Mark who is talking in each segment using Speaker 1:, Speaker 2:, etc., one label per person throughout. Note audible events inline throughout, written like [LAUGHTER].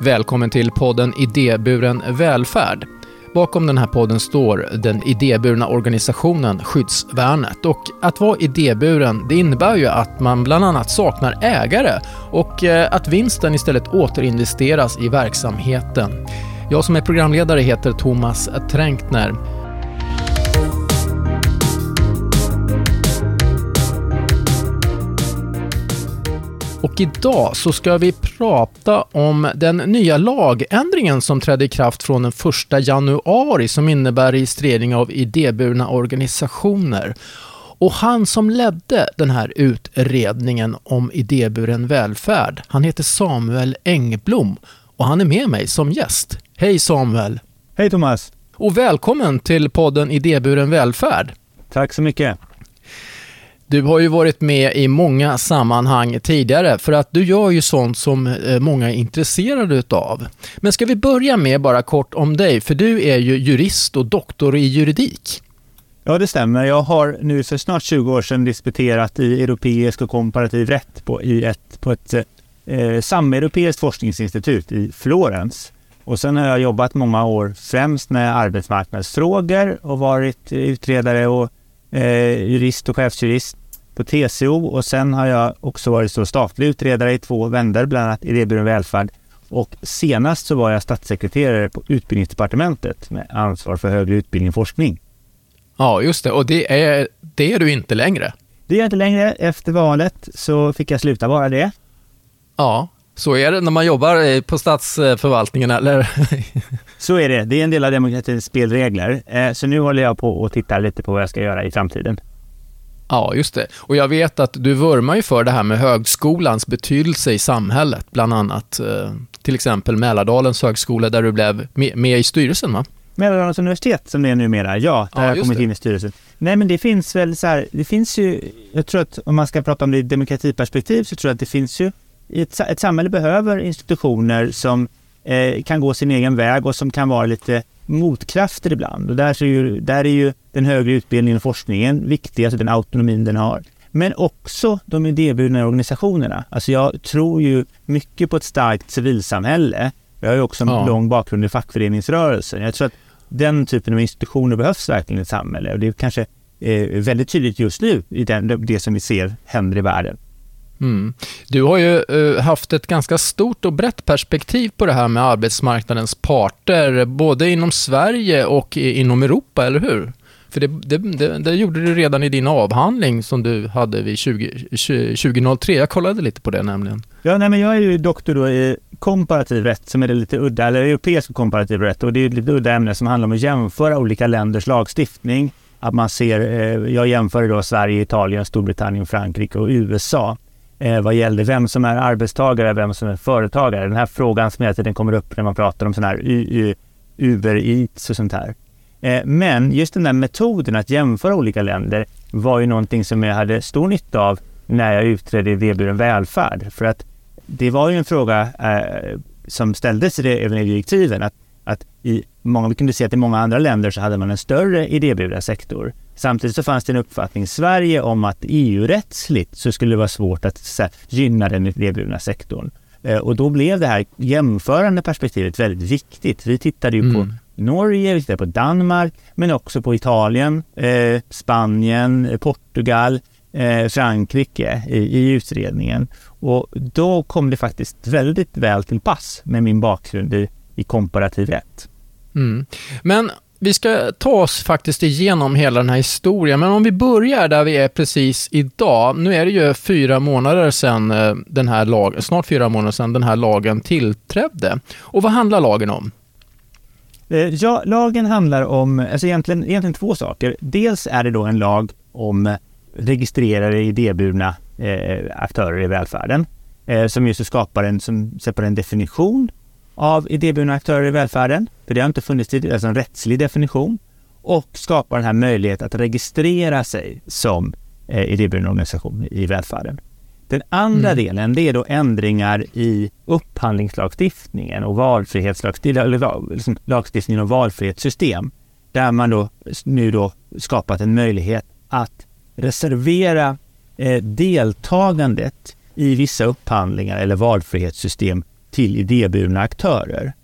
Speaker 1: Välkommen till podden Idéburen välfärd. Bakom den här podden står den idéburna organisationen Skyddsvärnet. Och att vara idéburen, det innebär ju att man bland annat saknar ägare och eh, att vinsten istället återinvesteras i verksamheten. Jag som är programledare heter Thomas Tränkner. Och idag så ska vi prata om den nya lagändringen som trädde i kraft från den 1 januari som innebär registrering av idéburna organisationer. Och han som ledde den här utredningen om idéburen välfärd, han heter Samuel Engblom och han är med mig som gäst. Hej Samuel!
Speaker 2: Hej Thomas!
Speaker 1: Och välkommen till podden Idéburen välfärd.
Speaker 2: Tack så mycket.
Speaker 1: Du har ju varit med i många sammanhang tidigare för att du gör ju sånt som eh, många är intresserade utav. Men ska vi börja med bara kort om dig, för du är ju jurist och doktor i juridik.
Speaker 2: Ja, det stämmer. Jag har nu för snart 20 år sedan disputerat i europeisk och komparativ rätt på, i ett, på ett eh, eh, sameuropeiskt forskningsinstitut i Florens. Och sen har jag jobbat många år främst med arbetsmarknadsfrågor och varit utredare och eh, jurist och chefsjurist på TCO och sen har jag också varit så statlig utredare i två vändor, bland annat Idéburen välfärd. Och senast så var jag statssekreterare på Utbildningsdepartementet med ansvar för högre utbildning och forskning.
Speaker 1: Ja, just det. Och det är, det är du inte längre.
Speaker 2: Det är jag inte längre. Efter valet så fick jag sluta vara det.
Speaker 1: Ja, så är det när man jobbar på statsförvaltningen, eller?
Speaker 2: så är det. Det är en del av demokratins spelregler. Eh, så nu håller jag på och tittar lite på vad jag ska göra i framtiden.
Speaker 1: Ja, just det. Och jag vet att du vurmar ju för det här med högskolans betydelse i samhället, bland annat. Eh, till exempel Mälardalens högskola där du blev med i styrelsen, va?
Speaker 2: Mälardalens universitet som det är numera, ja. Där ja, har jag kommit det. in i styrelsen. Nej, men det finns väl så här, det finns ju, jag tror att om man ska prata om det i demokratiperspektiv så tror jag att det finns ju, ett, ett samhälle behöver institutioner som eh, kan gå sin egen väg och som kan vara lite motkrafter ibland. Och där är, ju, där är ju den högre utbildningen och forskningen viktig, alltså den autonomin den har. Men också de idéburna organisationerna. Alltså jag tror ju mycket på ett starkt civilsamhälle. Jag har ju också en ja. lång bakgrund i fackföreningsrörelsen. Jag tror att den typen av institutioner behövs verkligen i ett samhälle och det är kanske eh, väldigt tydligt just nu i den, det som vi ser händer i världen.
Speaker 1: Mm. Du har ju uh, haft ett ganska stort och brett perspektiv på det här med arbetsmarknadens parter, både inom Sverige och i, inom Europa, eller hur? För det, det, det, det, gjorde du redan i din avhandling som du hade vid 20, 2003. Jag kollade lite på det nämligen.
Speaker 2: Ja, nej, men jag är ju doktor då i komparativ rätt som är det lite udda, eller europeisk komparativ rätt och det är ett lite udda ämne som handlar om att jämföra olika länders lagstiftning. Att man ser, eh, jag jämför då Sverige, Italien, Storbritannien, Frankrike och USA eh, vad gällde vem som är arbetstagare och vem som är företagare. Den här frågan som hela tiden kommer upp när man pratar om sådana här Uber Eats och sånt här. Eh, men just den där metoden att jämföra olika länder var ju någonting som jag hade stor nytta av när jag utredde idéburen välfärd. För att det var ju en fråga eh, som ställdes i det, även i direktiven att, att i många, vi kunde se att i många andra länder så hade man en större idéburen sektor. Samtidigt så fanns det en uppfattning i Sverige om att EU-rättsligt så skulle det vara svårt att här, gynna den idéburna sektorn. Eh, och då blev det här jämförande perspektivet väldigt viktigt. Vi tittade ju mm. på Norge, vi tittade på Danmark, men också på Italien, eh, Spanien, Portugal, eh, Frankrike i, i, utredningen. Och då kom det faktiskt väldigt väl till pass med min bakgrund i, i komparativ rätt.
Speaker 1: Mm. Men vi ska ta oss faktiskt igenom hela den här historien, men om vi börjar där vi är precis idag. Nu är det ju fyra månader sedan eh, den här lagen, snart fyra månader sedan den här lagen tillträdde. Och vad handlar lagen om?
Speaker 2: Eh, ja, lagen handlar om, alltså egentligen, egentligen två saker. Dels är det då en lag om registrerade idéburna eh, aktörer i välfärden, eh, som just skapar en, som sätter en definition av idéburna aktörer i välfärden, för det har inte funnits tidigare, alltså en rättslig definition, och skapar den här möjligheten att registrera sig som eh, idéburen organisation i välfärden. Den andra mm. delen det är då ändringar i upphandlingslagstiftningen och valfrihetslagstiftningen, liksom lagstiftningen och valfrihetssystem, där man då nu då skapat en möjlighet att reservera eh, deltagandet i vissa upphandlingar eller valfrihetssystem till idéburna aktörer.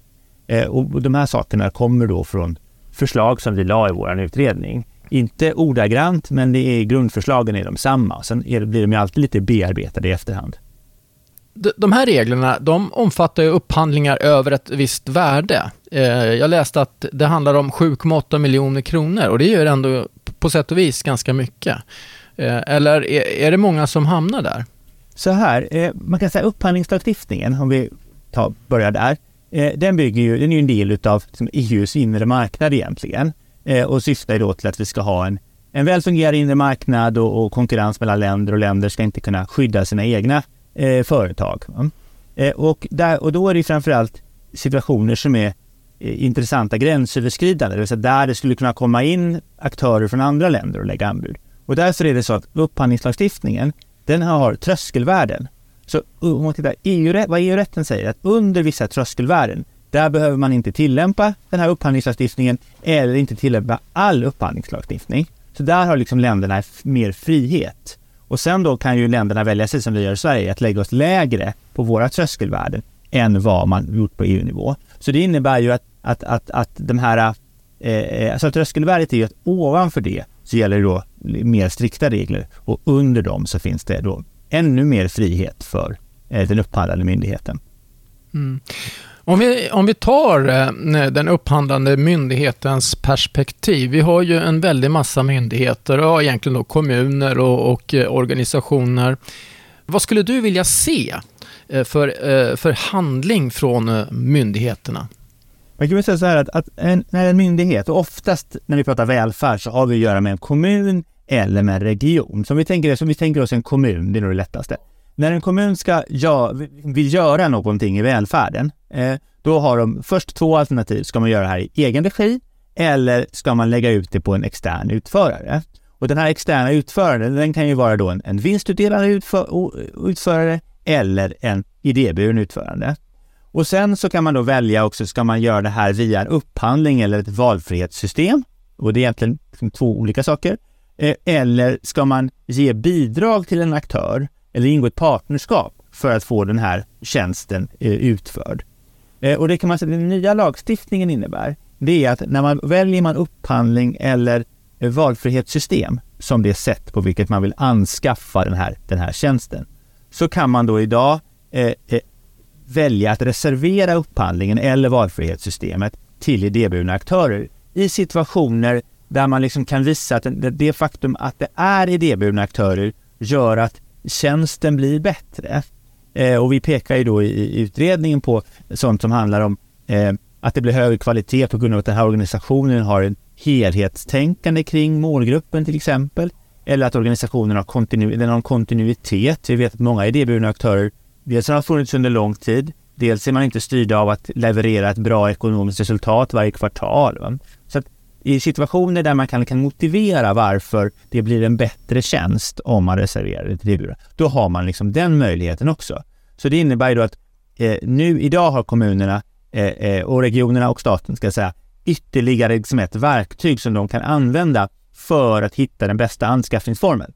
Speaker 2: Eh, och de här sakerna kommer då från förslag som vi la i vår utredning. Inte ordagrant, men det är, grundförslagen är de samma. Sen är, blir de ju alltid lite bearbetade i efterhand.
Speaker 1: De här reglerna de omfattar ju upphandlingar över ett visst värde. Eh, jag läste att det handlar om 7,8 miljoner kronor och det är ju ändå på sätt och vis ganska mycket. Eh, eller är det många som hamnar där?
Speaker 2: Så här, man kan säga upphandlingslagstiftningen, om vi ta, börjar där, eh, den bygger ju, den är ju en del utav liksom, EUs inre marknad egentligen eh, och syftar då till att vi ska ha en, en väl fungerande inre marknad och, och konkurrens mellan länder och länder ska inte kunna skydda sina egna eh, företag. Eh, och, där, och då är det framförallt situationer som är eh, intressanta gränsöverskridande, det vill säga där det skulle kunna komma in aktörer från andra länder och lägga anbud. Och därför är det så att upphandlingslagstiftningen, den har tröskelvärden. Så om man tittar EU, vad EU-rätten säger, att under vissa tröskelvärden, där behöver man inte tillämpa den här upphandlingslagstiftningen eller inte tillämpa all upphandlingslagstiftning. Så där har liksom länderna mer frihet. Och sen då kan ju länderna välja sig som vi gör i Sverige, att lägga oss lägre på våra tröskelvärden än vad man gjort på EU-nivå. Så det innebär ju att, att, att, att de här, eh, eh, alltså tröskelvärdet är ju att ovanför det så gäller det då mer strikta regler och under dem så finns det då ännu mer frihet för eh, den upphandlande myndigheten.
Speaker 1: Mm. Om vi, om vi tar eh, den upphandlande myndighetens perspektiv. Vi har ju en väldig massa myndigheter, och egentligen då kommuner och, och eh, organisationer. Vad skulle du vilja se för, för handling från myndigheterna?
Speaker 2: Man kan väl säga så här att, att en, när en myndighet, och oftast när vi pratar välfärd så har vi att göra med en kommun eller med en region. Så om vi tänker, som vi tänker oss en kommun, det är nog det lättaste. När en kommun ska ja, vill göra någonting i välfärden, eh, då har de först två alternativ. Ska man göra det här i egen regi eller ska man lägga ut det på en extern utförare? Och den här externa utföraren, den kan ju vara då en, en vinstutdelande utför, utförare eller en idéburen utförande. Och sen så kan man då välja också, ska man göra det här via en upphandling eller ett valfrihetssystem? Och det är egentligen liksom två olika saker. Eh, eller ska man ge bidrag till en aktör eller ingå ett partnerskap för att få den här tjänsten eh, utförd. Eh, och det kan man säga den nya lagstiftningen innebär, det är att när man väljer man upphandling eller valfrihetssystem som det sätt på vilket man vill anskaffa den här, den här tjänsten, så kan man då idag eh, välja att reservera upphandlingen eller valfrihetssystemet till idéburna aktörer i situationer där man liksom kan visa att det, det faktum att det är idéburna aktörer gör att tjänsten blir bättre. Eh, och vi pekar ju då i, i, utredningen på sånt som handlar om eh, att det blir högre kvalitet på grund av att den här organisationen har en helhetstänkande kring målgruppen till exempel. Eller att organisationen har, kontinu den har en kontinuitet. Vi vet att många idéburna aktörer dels har funnits under lång tid, dels är man inte styrda av att leverera ett bra ekonomiskt resultat varje kvartal. Va? Så att i situationer där man kan, kan motivera varför det blir en bättre tjänst om man reserverar det till drivbyrå, då har man liksom den möjligheten också. Så det innebär ju då att eh, nu idag har kommunerna eh, eh, och regionerna och staten ska säga ytterligare liksom ett verktyg som de kan använda för att hitta den bästa anskaffningsformen.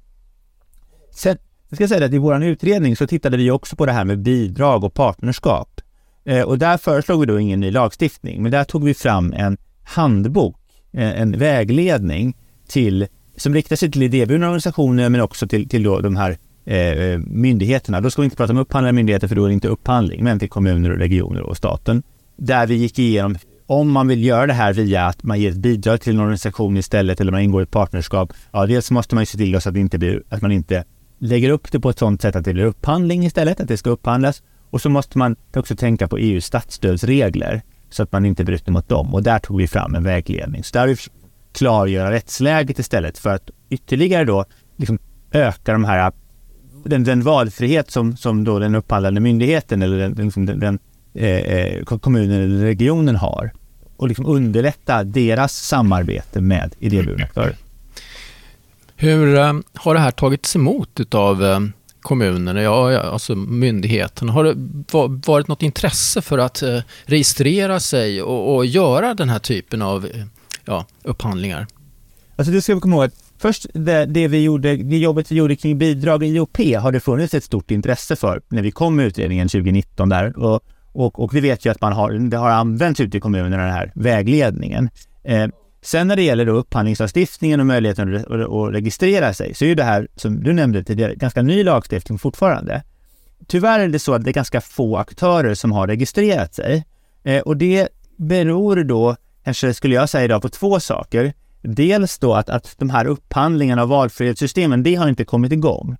Speaker 2: Sen jag ska säga att i vår utredning så tittade vi också på det här med bidrag och partnerskap. Eh, och där föreslog vi då ingen ny lagstiftning, men där tog vi fram en handbok Eh, en vägledning till, som riktar sig till idéburna organisationer men också till, till de här eh, eh, myndigheterna. Då ska vi inte prata om upphandlande myndigheter för då är det inte upphandling, men till kommuner och regioner och staten. Där vi gick igenom om man vill göra det här via att man ger ett bidrag till en organisation istället eller man ingår i ett partnerskap. Ja, dels måste man ju se till så att, det inte blir, att man inte lägger upp det på ett sådant sätt att det blir upphandling istället, att det ska upphandlas. Och så måste man också tänka på EUs statsstödsregler så att man inte bryter mot dem. Och där tog vi fram en vägledning. Så där vi klargöra rättsläget istället för att ytterligare då liksom öka de här den, den valfrihet som, som då den upphandlande myndigheten eller den, den, den eh, eh kommunen eller regionen har och liksom underlätta deras samarbete med idéburna aktörer.
Speaker 1: Hur eh, har det här tagits emot utav eh, kommunerna, ja, alltså myndigheterna. Har det varit något intresse för att eh, registrera sig och, och göra den här typen av eh, ja, upphandlingar?
Speaker 2: Alltså det ska vi komma ihåg att först det, det, vi gjorde, det jobbet vi gjorde kring bidrag i IOP har det funnits ett stort intresse för när vi kom med utredningen 2019 där. Och, och, och vi vet ju att man har, det har använts ute i kommunerna den här vägledningen. Eh, sen när det gäller då upphandlingslagstiftningen och möjligheten att, registrera sig så är ju det här, som du nämnde tidigare, ganska ny lagstiftning fortfarande. Tyvärr är det så att det är ganska få aktörer som har registrerat sig eh, och det beror då, kanske skulle jag säga idag, på två saker. Dels då att, att de här upphandlingarna av valfrihetssystemen, det har inte kommit igång.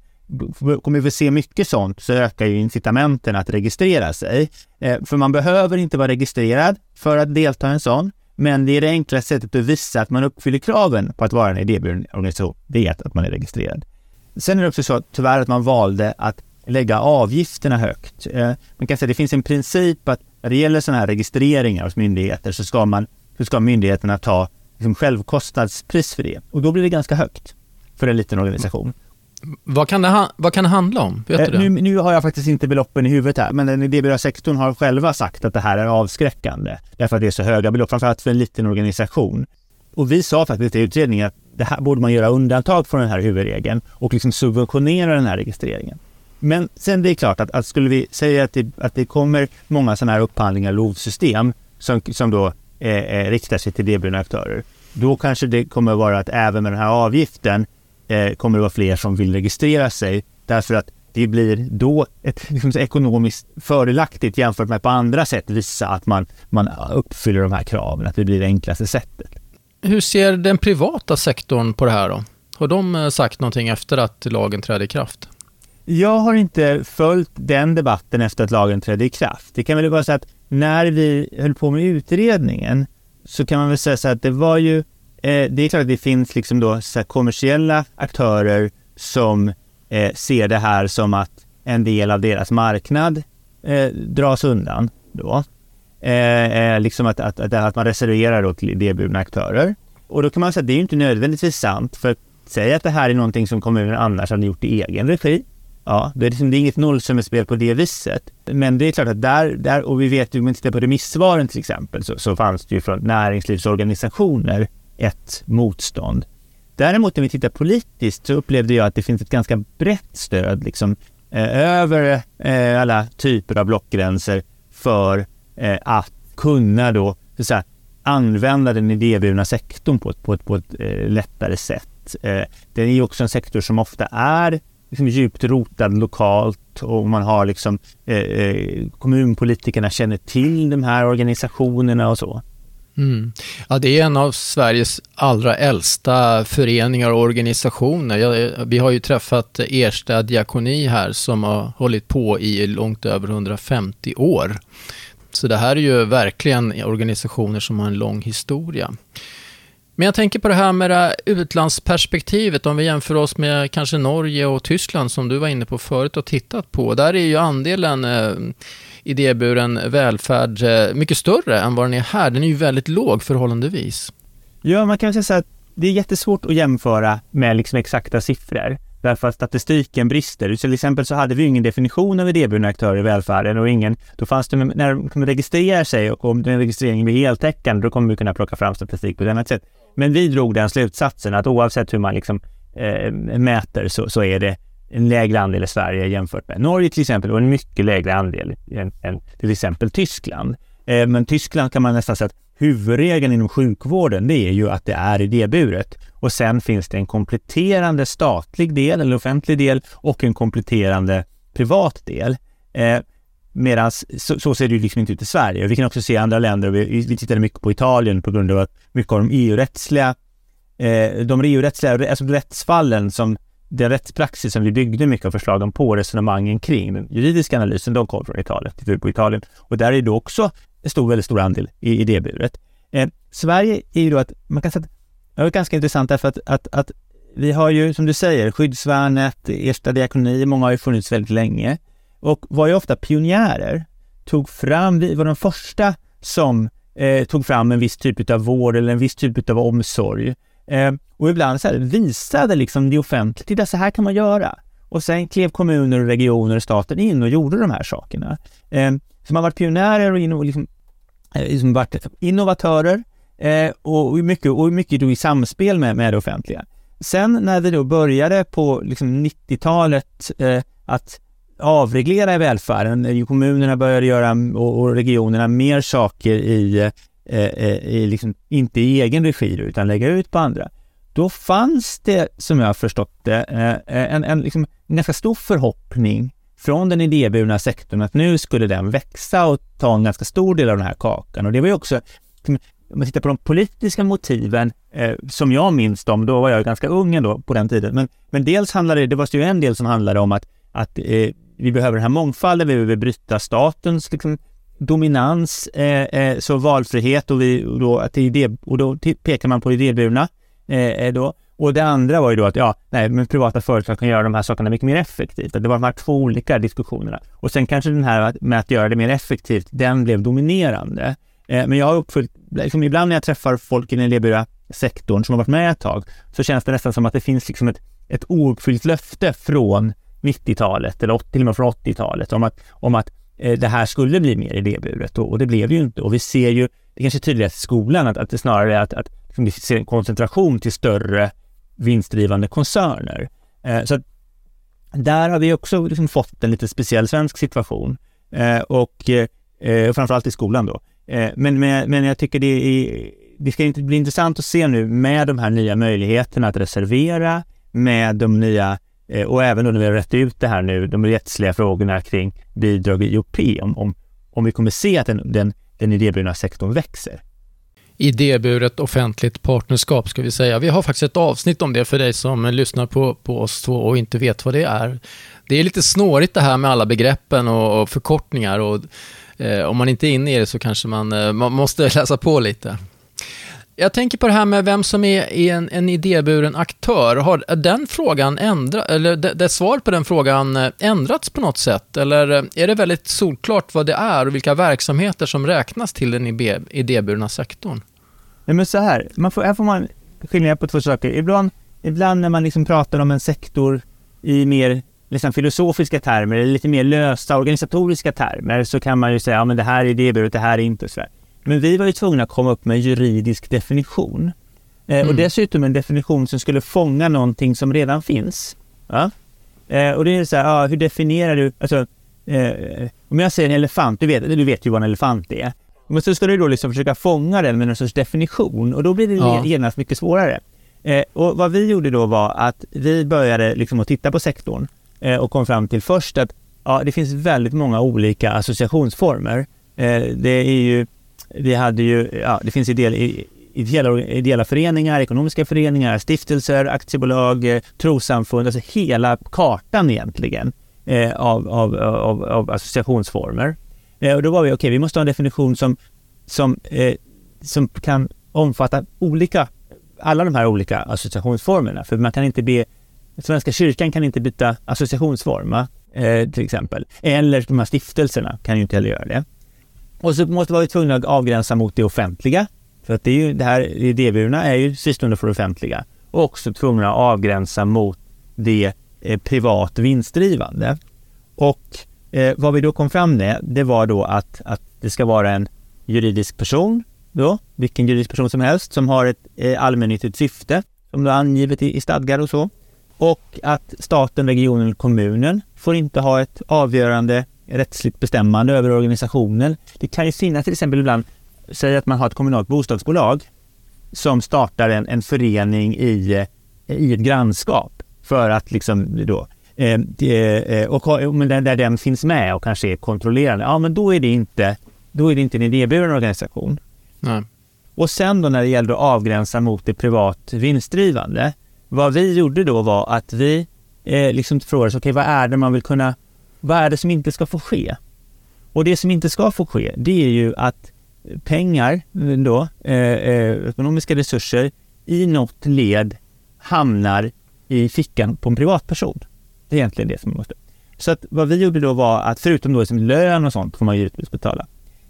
Speaker 2: Kommer vi se mycket sånt så ökar ju incitamenten att registrera sig. Eh, för man behöver inte vara registrerad för att delta i en sån, men det är det enklaste sättet att visa att man uppfyller kraven på att vara en idéburen organisation, det är att man är registrerad. Sen är det också så att tyvärr att man valde att lägga avgifterna högt. Eh, man kan säga att det finns en princip att när det gäller sådana här registreringar hos myndigheter så ska, man, så ska myndigheterna ta liksom självkostnadspris för det. Och då blir det ganska högt för en liten organisation.
Speaker 1: Vad kan det, vad kan det handla om? Vet
Speaker 2: eh,
Speaker 1: du det?
Speaker 2: Nu, nu, har jag faktiskt inte beloppen i huvudet här, men den idéburna sektorn har själva sagt att det här är avskräckande. Därför att det är så höga belopp, framförallt för en liten organisation. Och vi sa faktiskt i utredningen att det här borde man göra undantag från den här huvudregeln och liksom subventionera den här registreringen. Men sen det är klart att, att skulle vi säga att det, att det kommer många sådana här upphandlingar, LOV-system, som, som då eh, eh, riktar sig till idéburna aktörer, då kanske det kommer vara att även med den här avgiften eh, kommer det vara fler som vill registrera sig därför att det blir då ett liksom, ekonomiskt fördelaktigt jämfört med på andra sätt visa att man, man uppfyller de här kraven, att det blir det enklaste sättet.
Speaker 1: Hur ser den privata sektorn på det här då? Har de eh, sagt någonting efter att lagen trädde i kraft?
Speaker 2: Jag har inte följt den debatten efter att lagen trädde i kraft. Det kan väl vara så att när vi höll på med utredningen så kan man väl säga så att det var ju, eh, det är klart att det finns liksom då så kommersiella aktörer som eh, ser det här som att en del av deras marknad eh, dras undan då. Eh, eh, liksom att, att, att, att, man reserverar då till idéburna aktörer. Och då kan man säga att det är inte nödvändigtvis sant, för säg att det här är någonting som kommunen annars hade gjort i egen regi. Ja, det är, liksom, det är inget nollsummespel på det viset. Men det är klart att där, där och vi vet ju, om man tittar på remissvaren till exempel, så, så fanns det ju från näringslivsorganisationer ett motstånd. Däremot när vi tittar politiskt så upplevde jag att det finns ett ganska brett stöd liksom, eh, över eh, alla typer av blockgränser för eh, att kunna då så att säga, använda den idéburna sektorn på ett, på ett, på ett eh, lättare sätt. Eh, det är ju också en sektor som ofta är liksom djupt rotad lokalt och man har liksom eh, kommunpolitikerna känner till de här organisationerna och så.
Speaker 1: Mm. Ja, det är en av Sveriges allra äldsta föreningar och organisationer. Jag, vi har ju träffat Ersta diakoni här som har hållit på i långt över 150 år. Så det här är ju verkligen organisationer som har en lång historia. Men jag tänker på det här med det utlandsperspektivet, om vi jämför oss med kanske Norge och Tyskland som du var inne på förut och tittat på. Där är ju andelen eh, idéburen välfärd eh, mycket större än vad den är här. Den är ju väldigt låg förhållandevis.
Speaker 2: Ja, man kan säga så att det är jättesvårt att jämföra med liksom exakta siffror därför att statistiken brister. Till exempel så hade vi ingen definition av idéburna aktörer i välfärden och ingen, då fanns det, när de registrerar sig och om den registreringen blir heltäckande, då kommer vi kunna plocka fram statistik på ett annat sätt. Men vi drog den slutsatsen att oavsett hur man liksom eh, mäter så, så är det en lägre andel i Sverige jämfört med Norge till exempel och en mycket lägre andel än, än till exempel Tyskland. Eh, men Tyskland kan man nästan säga att huvudregeln inom sjukvården det är ju att det är idéburet och sen finns det en kompletterande statlig del eller offentlig del och en kompletterande privat del. Eh, Medan så, så, ser det ju liksom inte ut i Sverige. Vi kan också se andra länder, vi, vi tittade mycket på Italien på grund av att mycket av de EU-rättsliga, eh, de EU-rättsliga, alltså rättsfallen som den rättspraxis som vi byggde mycket av förslagen på, resonemangen kring, den juridiska analysen, de kom från Italien, tittar på Italien. Och där är det också en stor, väldigt stor andel i idéburet. Eh, Sverige är ju då att, man kan säga att, det är ganska intressant därför att, att, att vi har ju, som du säger, Skyddsvärnet, Ersta diakoni, många har ju funnits väldigt länge och var ju ofta pionjärer. Tog fram, vi var de första som eh, tog fram en viss typ av vård eller en viss typ av omsorg. Eh, och ibland så här, visade liksom det offentliga, titta så här kan man göra. Och sen klev kommuner och regioner och staten in och gjorde de här sakerna. Eh, så man har varit pionjärer och, liksom, eh, liksom varit innovatörer eh, och mycket, och mycket då i samspel med, med det offentliga. Sen när vi då började på liksom 90-talet eh, att avreglera i välfärden. Kommunerna började göra och regionerna mer saker i, eh, eh, i liksom, inte i egen regi utan lägga ut på andra. Då fanns det, som jag har förstått det, eh, en, en, liksom, en ganska stor förhoppning från den idéburna sektorn att nu skulle den växa och ta en ganska stor del av den här kakan. Och det var ju också, liksom, om man tittar på de politiska motiven eh, som jag minns dem, då var jag ganska ung ändå på den tiden. Men, men dels handlade det, det var ju en del som handlade om att, att eh, vi behöver den här mångfalden, vi behöver bryta statens liksom, dominans, eh, eh så valfrihet och, vi, och, då, att idé, och då pekar man på idéburna eh, eh, då. Och det andra var ju då att ja, nej, men privata företag kan göra de här sakerna mycket mer effektivt. Det var de här två olika diskussionerna. Och sen kanske den här med att göra det mer effektivt, den blev dominerande. Eh, men jag har uppfyllt, liksom ibland när jag träffar folk i den idéburna sektorn som har varit med ett tag, så känns det nästan som att det finns liksom ett, ett ouppfyllt löfte från 90-talet eller till och med från 80-talet om att, om att eh, det här skulle bli mer idéburet och, och det blev ju inte. Och vi ser ju, det kanske är tydligast i skolan, att, att det snarare är att, att liksom vi ser en koncentration till större vinstdrivande koncerner. Eh, så där har vi också liksom fått en lite speciell svensk situation eh, och eh, framförallt i skolan då. Eh, men, men jag tycker det, är, det ska bli intressant att se nu med de här nya möjligheterna att reservera, med de nya Eh, och även när vi har rätt ut det här nu, de rättsliga frågorna kring bidrag i IOP, om, om, om vi kommer se att den, den, den idéburna sektorn växer
Speaker 1: idéburet offentligt partnerskap ska vi säga. Vi har faktiskt ett avsnitt om det för dig som lyssnar på, på oss två och inte vet vad det är. Det är lite snårigt det här med alla begreppen och, och förkortningar och eh, om man inte är inne i det så kanske man, eh, man måste [LAUGHS] läsa på lite. Jag tänker på det här med vem som är en, en idéburen aktör. Har den frågan ändrat, eller det, det svaret på den frågan eh, ändrats på något sätt? Eller eh, är det väldigt solklart vad det är och vilka verksamheter som räknas till den idéburna sektorn?
Speaker 2: Nej men så här, man får, här får man skilja på två saker. Ibland, ibland när man liksom pratar om en sektor i mer liksom filosofiska termer eller lite mer lösa organisatoriska termer så kan man ju säga, ja men det här är idéburet, det här är inte och sådär. Men vi var ju tvungna att komma upp med en juridisk definition. Eh, mm. Och dessutom en definition som skulle fånga någonting som redan finns. Ja? Eh, och det är så här, ja, hur definierar du, alltså, eh, om jag säger en elefant, du vet, du vet ju vad en elefant är. Men så ska du då liksom försöka fånga den med någon sorts definition och då blir det ja. genast mycket svårare. Eh, och vad vi gjorde då var att vi började liksom att titta på sektorn eh, och kom fram till först att ja, det finns väldigt många olika associationsformer. Eh, det är ju vi hade ju, ja, det finns ideella, ideella, ideella föreningar, ekonomiska föreningar, stiftelser, aktiebolag, eh, trossamfund, alltså hela kartan egentligen eh, av, av, av, av, associationsformer. Eh, och då var vi, okej, okay, vi måste ha en definition som, som, eh, som kan omfatta olika, alla de här olika associationsformerna. För man kan inte be, Svenska kyrkan kan inte byta associationsform, eh, till exempel. Eller de här stiftelserna kan ju inte heller göra det. Och så måste vi vara tvungna att avgränsa mot det offentliga. För att det, är ju, det här idéburna är ju fristående för det offentliga. Och också tvungna att avgränsa mot det eh, privat vinstdrivande. Och eh, vad vi då kom fram med, det var då att, att det ska vara en juridisk person, då, vilken juridisk person som helst, som har ett eh, allmännyttigt syfte, som då är angivet i, i stadgar och så. Och att staten, regionen, kommunen får inte ha ett avgörande rättsligt bestämmande över organisationen. Det kan ju finnas till exempel ibland, säg att man har ett kommunalt bostadsbolag som startar en, en förening i, i ett grannskap för att liksom då eh, eh och, där, den finns med och kanske är kontrollerande, ja men då är det inte, då är det inte en idéburen organisation. Nej. Och sen då när det gällde att avgränsa mot det privat vinstdrivande, vad vi gjorde då var att vi eh, liksom frågade oss, okej okay, vad är det man vill kunna vad är det som inte ska få ske? Och det som inte ska få ske, det är ju att pengar, eh, då, eh, eh, ekonomiska resurser, i något led hamnar i fickan på en privatperson. Det är egentligen det som man måste. Så att vad vi gjorde då var att förutom då som lön och sånt får man givetvis betala.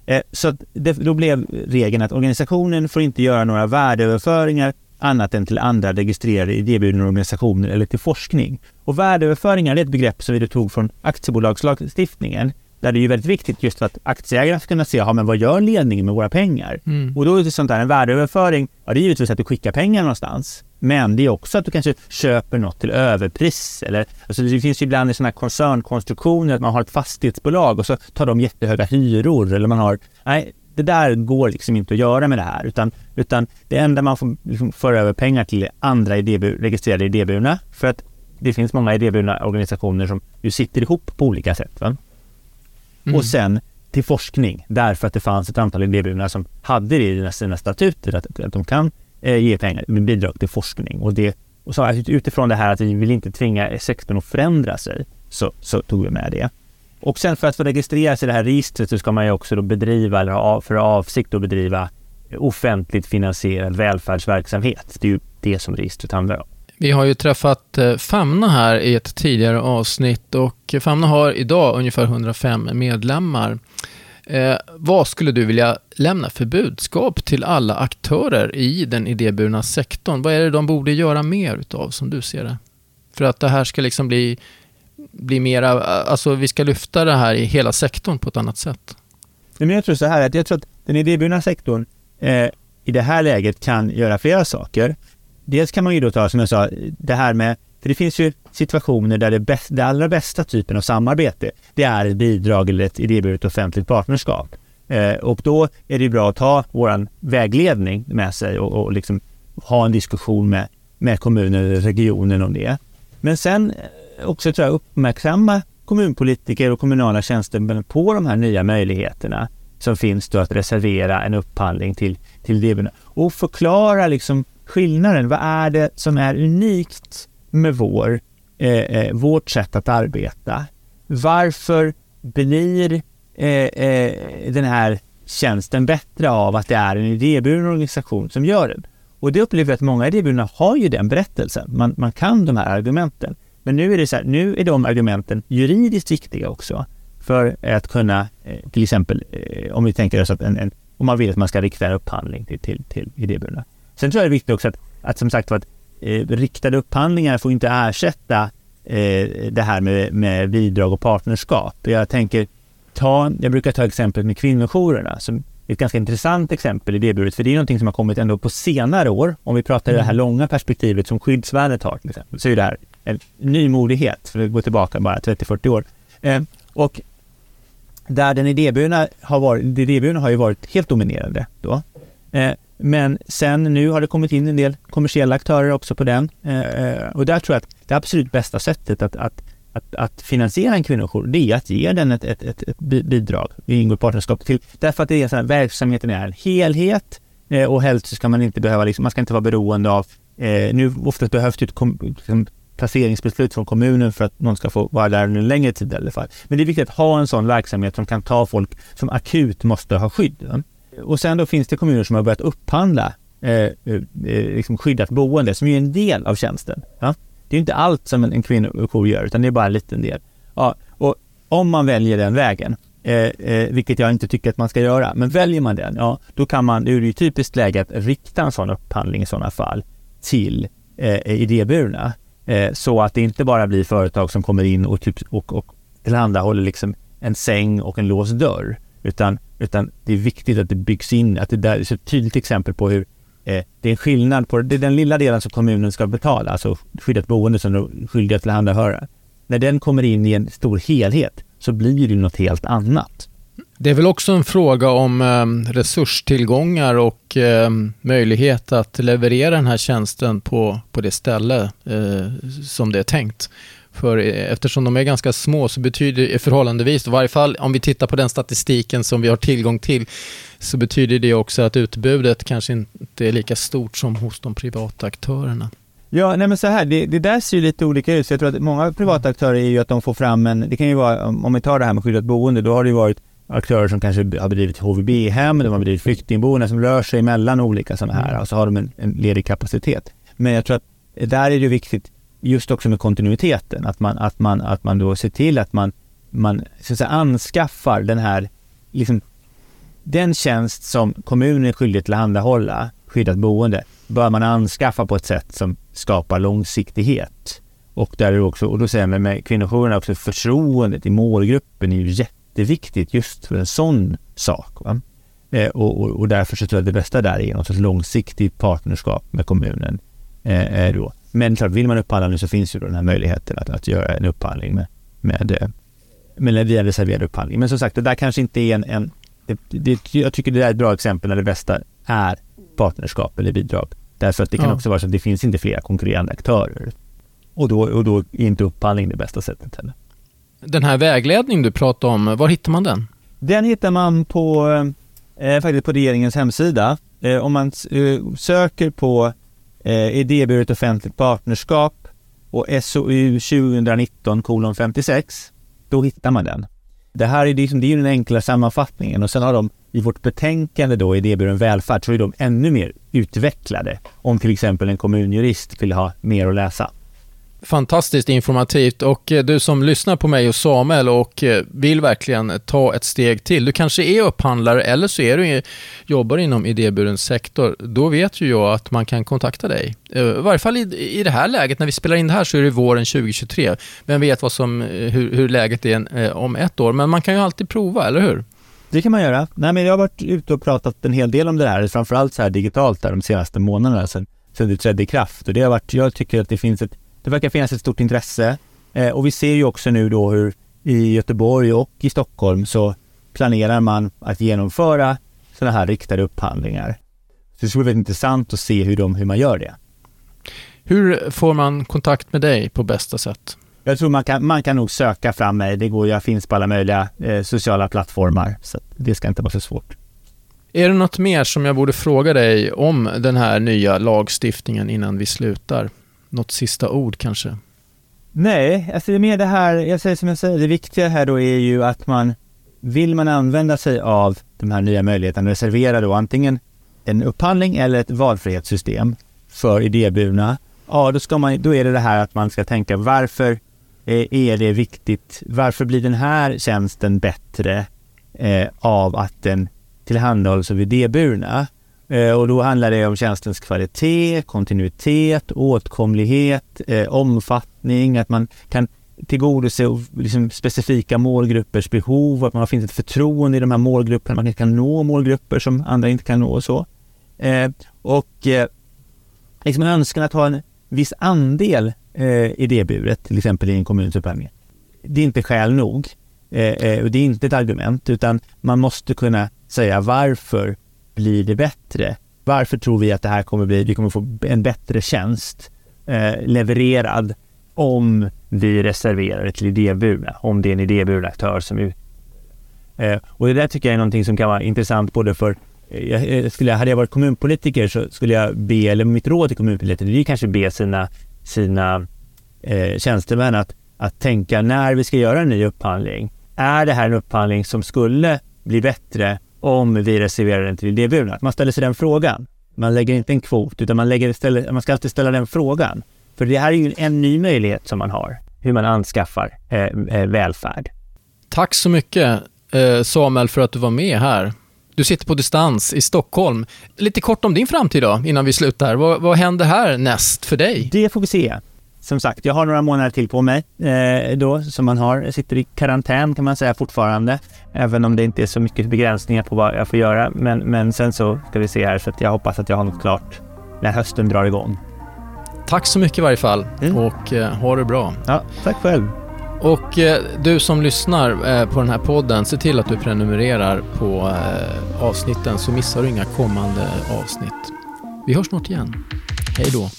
Speaker 2: Eh, så att det, då blev regeln att organisationen får inte göra några värdeöverföringar annat än till andra registrerade idéburna organisationer eller till forskning. Och värdeöverföringar är ett begrepp som vi tog från aktiebolagslagstiftningen där det är ju väldigt viktigt just för att aktieägarna ska kunna se, ja men vad gör ledningen med våra pengar? Mm. Och då är det sånt där, en värdeöverföring, ja det är givetvis att du skickar pengar någonstans. Men det är också att du kanske köper något till överpris. Eller, alltså det finns ju ibland i sådana här koncernkonstruktioner att man har ett fastighetsbolag och så tar de jättehöga hyror. Eller man har, nej, det där går liksom inte att göra med det här. Utan, utan det enda man får liksom föra över pengar till är andra idébur, registrerade idéburna. För att det finns många idéburna organisationer som ju sitter ihop på olika sätt. Va? Mm. Och sen till forskning, därför att det fanns ett antal idéburna som hade det i sina statuter, att, att de kan eh, ge pengar, bidrag till forskning. Och, det, och så utifrån det här att vi vill inte tvinga sektorn att förändra sig, så, så tog vi med det. Och sen för att få registreras i det här registret så ska man ju också då bedriva, eller ha för avsikt att bedriva offentligt finansierad välfärdsverksamhet. Det är ju det som registret handlar om.
Speaker 1: Vi har ju träffat eh, Famna här i ett tidigare avsnitt och Famna har idag ungefär 105 medlemmar. Eh, vad skulle du vilja lämna för budskap till alla aktörer i den idéburna sektorn? Vad är det de borde göra mer utav som du ser det? För att det här ska liksom bli, bli mera, alltså vi ska lyfta det här i hela sektorn på ett annat sätt.
Speaker 2: Men jag tror så här att jag tror att den idéburna sektorn eh, i det här läget kan göra flera saker. Dels kan man ju då ta, som jag sa, det här med, för det finns ju situationer där det, bäst, det allra bästa typen av samarbete, det är ett bidrag eller ett idéburet offentligt partnerskap. Eh, och då är det bra att ta våran vägledning med sig och, och liksom ha en diskussion med, med kommunen eller regionen om det. Men sen också tror jag uppmärksamma kommunpolitiker och kommunala tjänstemän på de här nya möjligheterna som finns då att reservera en upphandling till, till idéburna och förklara liksom skillnaden. Vad är det som är unikt med vår, eh, eh, vårt sätt att arbeta? Varför blir eh, eh, den här tjänsten bättre av att det är en idéburen organisation som gör den? Och det upplever jag att många idéburna har ju den berättelsen. Man, man kan de här argumenten. Men nu är det så här, nu är de argumenten juridiskt viktiga också för att kunna, eh, till exempel om vi tänker oss att en, en, om man vill att man ska rikta en upphandling till, till, till idéburna Sen tror jag det är viktigt också att, att som sagt att eh, riktade upphandlingar får inte ersätta eh, det här med, med bidrag och partnerskap. Jag tänker ta, jag brukar ta exemplet med kvinnojourerna som är ett ganska intressant exempel i det buret, för det är någonting som har kommit ändå på senare år. Om vi pratar mm. det här mm. långa perspektivet som skyddsvärdet har till exempel, så är det här en nymodighet, för att gå tillbaka bara 30-40 år. Eh, och där den idéburna har varit, idéburna har ju varit helt dominerande då. Eh, men sen nu har det kommit in en del kommersiella aktörer också på den. Eh, eh och där tror jag att det absolut bästa sättet att, att, att, att finansiera en kvinnojour, det är att ge den ett, ett, ett, ett bidrag. Vi ingår partnerskap till. Därför att det är så här, verksamheten är en helhet eh, och helst ska man inte behöva, liksom, man ska inte vara beroende av, eh, nu oftast behövs det ett kom, liksom, placeringsbeslut från kommunen för att någon ska få vara där en längre tid i alla fall. Men det är viktigt att ha en sån verksamhet som kan ta folk som akut måste ha skydd. Och sen då finns det kommuner som har börjat upphandla eh, eh, eh liksom skyddat boende som är en del av tjänsten. Ja? Det är inte allt som en, en kvinnojour gör utan det är bara en liten del. Ja, och om man väljer den vägen, eh, eh, vilket jag inte tycker att man ska göra, men väljer man den, ja då kan man, då är det ju typiskt läge att rikta en sån upphandling i sådana fall till eh, eh idéburna. Eh, så att det inte bara blir företag som kommer in och, typ, och, och tillhandahåller liksom en säng och en låst dörr. Utan, utan det är viktigt att det byggs in, att det där är ett tydligt exempel på hur eh, det är en skillnad på det är den lilla delen som kommunen ska betala, alltså skyddat boende som de är skyldiga att tillhandahöra. När den kommer in i en stor helhet så blir det något helt annat.
Speaker 1: Det är väl också en fråga om eh, resurstillgångar och eh, möjlighet att leverera den här tjänsten på, på det ställe eh, som det är tänkt. För eh, eftersom de är ganska små så betyder det förhållandevis, i varje fall om vi tittar på den statistiken som vi har tillgång till, så betyder det också att utbudet kanske inte är lika stort som hos de privata aktörerna.
Speaker 2: Ja, nej men så här, det, det där ser ju lite olika ut. Så jag tror att många privata aktörer är ju att de får fram en, det kan ju vara, om vi tar det här med skyddat boende, då har det ju varit aktörer som kanske har bedrivit HVB-hem, de har bedrivit flyktingboenden som rör sig mellan olika sådana här, mm. och så har de en, en ledig kapacitet. Men jag tror att där är det viktigt, just också med kontinuiteten, att man, att man, att man då ser till att man, man så att säga, anskaffar den här, liksom, den tjänst som kommunen är skyldig att tillhandahålla, skyddat boende, bör man anskaffa på ett sätt som skapar långsiktighet. Och där är också, och då säger man med kvinnojourerna också, förtroendet i målgruppen är ju jätteviktigt just för en sån sak. Eh, och, och, och, därför så tror jag det bästa där är något sorts långsiktigt partnerskap med kommunen. Eh, då. Men klart, vill man upphandla nu så finns ju då den här möjligheten att, att göra en upphandling med, med, med via reserverad upphandling. Men som sagt, det där kanske inte är en, en det, det, jag tycker det är ett bra exempel när det bästa är partnerskap eller bidrag. Därför att det kan ja. också vara så att det finns inte flera konkurrerande aktörer. Och då, och då är inte upphandling det bästa sättet heller.
Speaker 1: Den här vägledningen du pratar om, var hittar man den?
Speaker 2: Den hittar man på, eh, faktiskt på regeringens hemsida. Eh, om man eh, söker på eh, idéburet offentligt partnerskap och SOU 2019 56, då hittar man den. Det här är, liksom, det är den enkla sammanfattningen och sen har de i vårt betänkande då, idéburen välfärd, så är de ännu mer utvecklade om till exempel en kommunjurist vill ha mer att läsa.
Speaker 1: Fantastiskt informativt och eh, du som lyssnar på mig och Samuel och eh, vill verkligen eh, ta ett steg till. Du kanske är upphandlare eller så är du jobbar inom idéburen sektor. Då vet ju jag att man kan kontakta dig. I varje fall i, i det här läget, när vi spelar in det här så är det våren 2023. Vem vet vad som, hur, hur läget är om ett år, men man kan ju alltid prova, eller hur?
Speaker 2: Det kan man göra. Nej, men jag har varit ute och pratat en hel del om det här, framförallt så här digitalt där de senaste månaderna sedan, sedan det trädde i kraft. Och det har varit, jag tycker att det finns ett det verkar finnas ett stort intresse eh, och vi ser ju också nu då hur i Göteborg och i Stockholm så planerar man att genomföra sådana här riktade upphandlingar. Så det skulle vara intressant att se hur, de, hur man gör det.
Speaker 1: Hur får man kontakt med dig på bästa sätt?
Speaker 2: Jag tror man kan, man kan nog söka fram mig. Det går, jag finns på alla möjliga eh, sociala plattformar, så det ska inte vara så svårt.
Speaker 1: Är det något mer som jag borde fråga dig om den här nya lagstiftningen innan vi slutar? Något sista ord kanske?
Speaker 2: Nej, alltså det är mer det här, jag säger som jag säger, det viktiga här då är ju att man vill man använda sig av de här nya möjligheterna, reservera då antingen en upphandling eller ett valfrihetssystem för idéburna, ja då, ska man, då är det det här att man ska tänka varför är det viktigt, varför blir den här tjänsten bättre eh, av att den tillhandahålls av idéburna? Eh, och då handlar det om tjänstens kvalitet, kontinuitet, åtkomlighet, eh, omfattning, att man kan tillgodose liksom specifika målgruppers behov, att man finns ett förtroende i de här målgrupperna, man kan nå målgrupper som andra inte kan nå och så. Eh, och eh, liksom en önskan att ha en viss andel eh, idéburet, till exempel i en kommuns upphandling. Det är inte skäl nog eh, eh, och det är inte ett argument, utan man måste kunna säga varför blir det bättre? Varför tror vi att det här kommer bli, vi kommer få en bättre tjänst eh, levererad om vi reserverar det till idéburna, om det är en idéburen aktör som är eh, Och det där tycker jag är någonting som kan vara intressant både för eh, jag, eh, skulle, hade jag varit kommunpolitiker så skulle jag be, eller mitt råd till kommunpolitiker, det är kanske be sina, sina eh, tjänstemän att, att tänka när vi ska göra en ny upphandling. Är det här en upphandling som skulle bli bättre om vi reserverar den till idéburna? Man ställer sig den frågan. Man lägger inte en kvot, utan man, lägger ställer, man ska alltid ställa den frågan. För det här är ju en ny möjlighet som man har, hur man anskaffar eh, eh, välfärd.
Speaker 1: Tack så mycket eh, Samuel för att du var med här. Du sitter på distans i Stockholm. Lite kort om din framtid då, innan vi slutar. Vad, vad händer här näst för dig?
Speaker 2: Det får vi se som sagt, jag har några månader till på mig eh, då som man har. Jag sitter i karantän kan man säga fortfarande, även om det inte är så mycket begränsningar på vad jag får göra. Men, men sen så ska vi se här så att jag hoppas att jag har något klart när hösten drar igång.
Speaker 1: Tack så mycket i varje fall mm. och eh, ha det bra.
Speaker 2: Ja, tack själv.
Speaker 1: Och eh, du som lyssnar eh, på den här podden, se till att du prenumererar på eh, avsnitten så missar du inga kommande avsnitt. Vi hörs snart igen. Hej då.